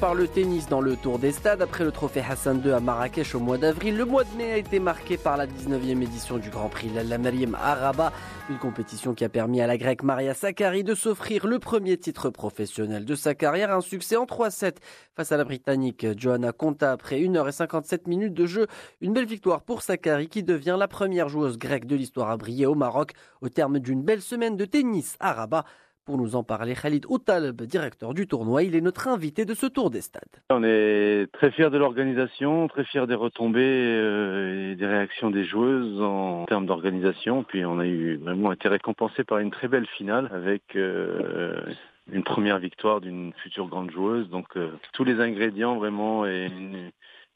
Par le tennis dans le Tour des Stades. Après le trophée Hassan II à Marrakech au mois d'avril, le mois de mai a été marqué par la 19e édition du Grand Prix La Mariem à Rabat, une compétition qui a permis à la grecque Maria Sakkari de s'offrir le premier titre professionnel de sa carrière, un succès en 3-7 face à la Britannique Johanna Conta après 1h57 minutes de jeu. Une belle victoire pour Sakkari qui devient la première joueuse grecque de l'histoire à briller au Maroc au terme d'une belle semaine de tennis à Rabat. Pour nous en parler, Khalid Outalb, directeur du tournoi, il est notre invité de ce tour des stades. On est très fiers de l'organisation, très fiers des retombées euh, et des réactions des joueuses en termes d'organisation. Puis on a eu vraiment été récompensé par une très belle finale avec euh, une première victoire d'une future grande joueuse. Donc euh, tous les ingrédients vraiment et une,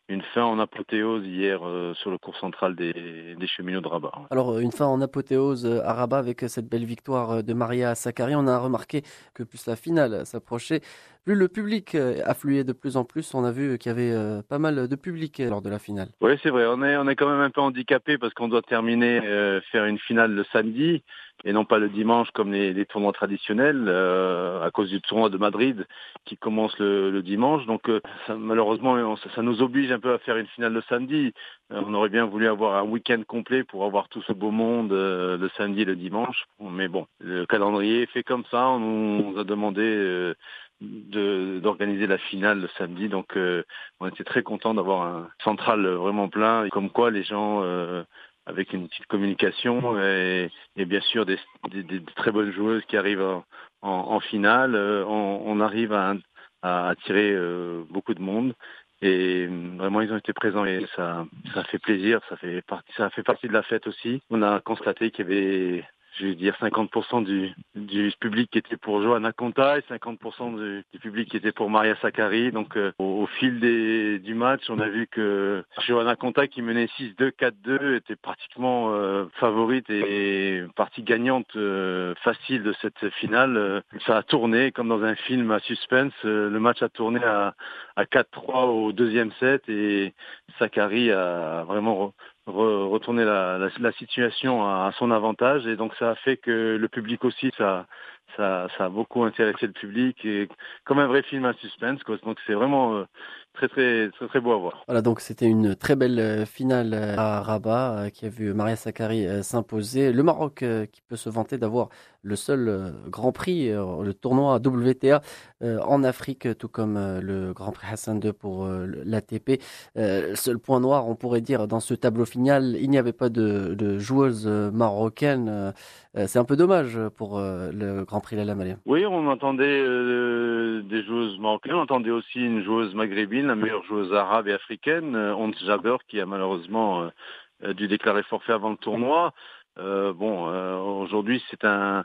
une fin en apothéose hier euh, sur le cours central des, cheminots de Rabat. Alors, euh, une fin en apothéose euh, à Rabat avec cette belle victoire de Maria Sakkari. On a remarqué que plus la finale s'approchait, plus le public affluait de plus en plus. On a vu qu'il y avait pas mal de public lors de la finale. Oui, c'est vrai. On est, on est quand même un peu handicapé parce qu'on doit terminer, faire une finale le samedi et non pas le dimanche comme les, tournois traditionnels euh, à cause du tournoi de Madrid qui commence le, dimanche. Donc euh, malheureusement, ça, nous oblige peu à faire une finale le samedi. Euh, on aurait bien voulu avoir un week-end complet pour avoir tout ce beau monde le samedi et le dimanche. Mais bon, le calendrier est fait comme ça. On nous a demandé d'organiser la finale le samedi. Donc on était très content d'avoir un central vraiment plein. Comme quoi les gens avec une petite communication et, bien sûr des, très bonnes joueuses qui arrivent en, finale. Euh, on, arrive à, attirer euh, beaucoup de monde et vraiment ils ont été présents et ça, ça fait plaisir, ça fait partie, ça fait partie de la fête aussi. On a constaté qu'il y avait je vais dire 50% du, du public qui était pour Johanna Conta et 50% du, du, public qui était pour Maria Sakkari. Donc euh, au, fil des, du match, on a vu que Johanna Conta qui menait 6-2, 4-2 était pratiquement euh, favorite et partie gagnante euh, facile de cette finale. Ça a tourné comme dans un film à suspense. le match a tourné à, à 4-3 au deuxième set et Sakkari a vraiment retourner la, la, situation à, son avantage. Et donc ça a fait que le public aussi ça ça, ça a beaucoup intéressé le public et comme un vrai film à suspense donc c'est vraiment euh, très très très très beau à voir. Voilà donc c'était une très belle euh, finale euh, à Rabat qui a vu Maria Sakkari s'imposer. Le Maroc qui peut se vanter d'avoir le seul Grand Prix, le tournoi WTA en Afrique, tout comme le Grand Prix Hassan II pour l'ATP. Seul point noir, on pourrait dire, dans ce tableau final, il n'y avait pas de, de joueuse marocaine. C'est un peu dommage pour le Grand Oui, on entendait des joueuses marocaines, on entendait aussi une joueuse maghrébine la meilleure joueuse arabe et africaine, euh, Ont Jaber, qui a malheureusement euh, dû déclarer forfait avant le tournoi. Euh, bon, aujourd'hui c'est un,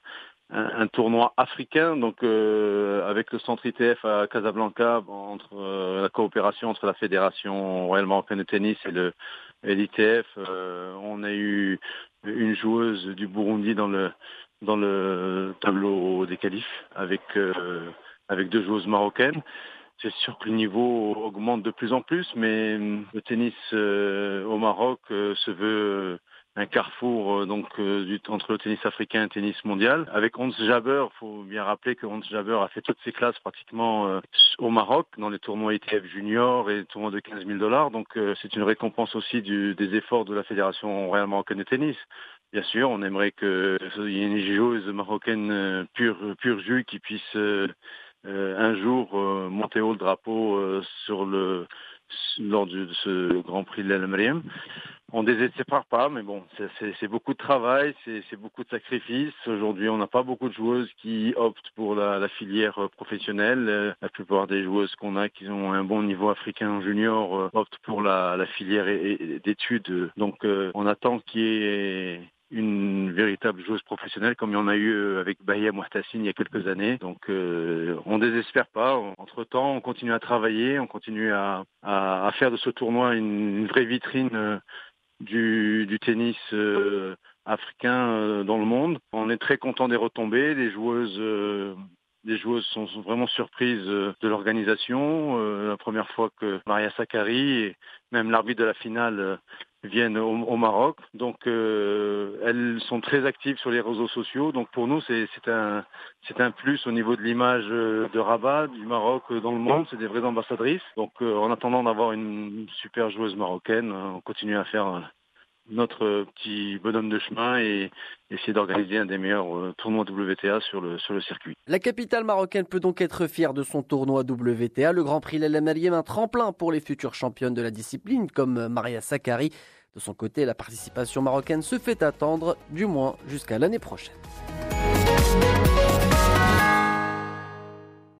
un, tournoi africain, donc avec le centre ITF à Casablanca, entre la coopération entre la fédération royale marocaine de tennis et le l'ITF, on a eu une joueuse du Burundi dans le dans le tableau des qualifs avec avec deux joueuses marocaines. C'est sûr que le niveau augmente de plus en plus, mais le tennis euh, au Maroc euh, se veut un carrefour euh, donc entre le tennis africain et le tennis mondial. Avec Hans Jaber, il faut bien rappeler que Hans Jaber a fait toutes ses classes pratiquement au Maroc, dans les tournois ITF junior et les tournois de 15 000 dollars. Donc c'est une récompense aussi des efforts de la Fédération royale marocaine de tennis. Bien sûr, on aimerait qu'il y ait une joueuse marocaine pure, pure jus qui puisse euh, un jour euh, monter haut drapeau euh, sur le lors de ce Grand Prix de l'Almeriam. On désespère pas, mais bon, c'est beaucoup de travail, c'est beaucoup de sacrifices. Aujourd'hui, on n'a pas beaucoup de joueuses qui optent pour la, la filière professionnelle. La plupart des joueuses qu'on a qui ont un bon niveau africain junior optent pour la, la filière d'études. Donc, on attend qu'il y ait une véritable joueuse professionnelle comme il y en a eu euh, avec Bahia Mouhtassine il y a quelques années. Donc euh, on désespère pas. Entre temps, on continue à travailler, on continue à, à, faire de ce tournoi une, vraie vitrine euh, du, du tennis africain dans le monde. On est très content des retombées. Les joueuses les joueuses sont vraiment surprises de l'organisation. la première fois que Maria Sakkari et même l'arbitre de la finale viennent au, Maroc. Donc elles sont très actives sur les réseaux sociaux. Donc pour nous c'est un un plus au niveau de l'image de Rabat, du Maroc dans le monde. C'est des vraies ambassadrices. Donc en attendant d'avoir une super joueuse marocaine, on continue à faire notre petit bonhomme de chemin et essayer d'organiser un des meilleurs euh, tournois WTA sur le, circuit. La capitale marocaine peut donc être fière de son tournoi WTA. Le Grand Prix Lella Meriem, un tremplin pour les futures championnes de la discipline comme Maria Sakkari. De son côté, la participation marocaine se fait attendre, du moins jusqu'à l'année prochaine.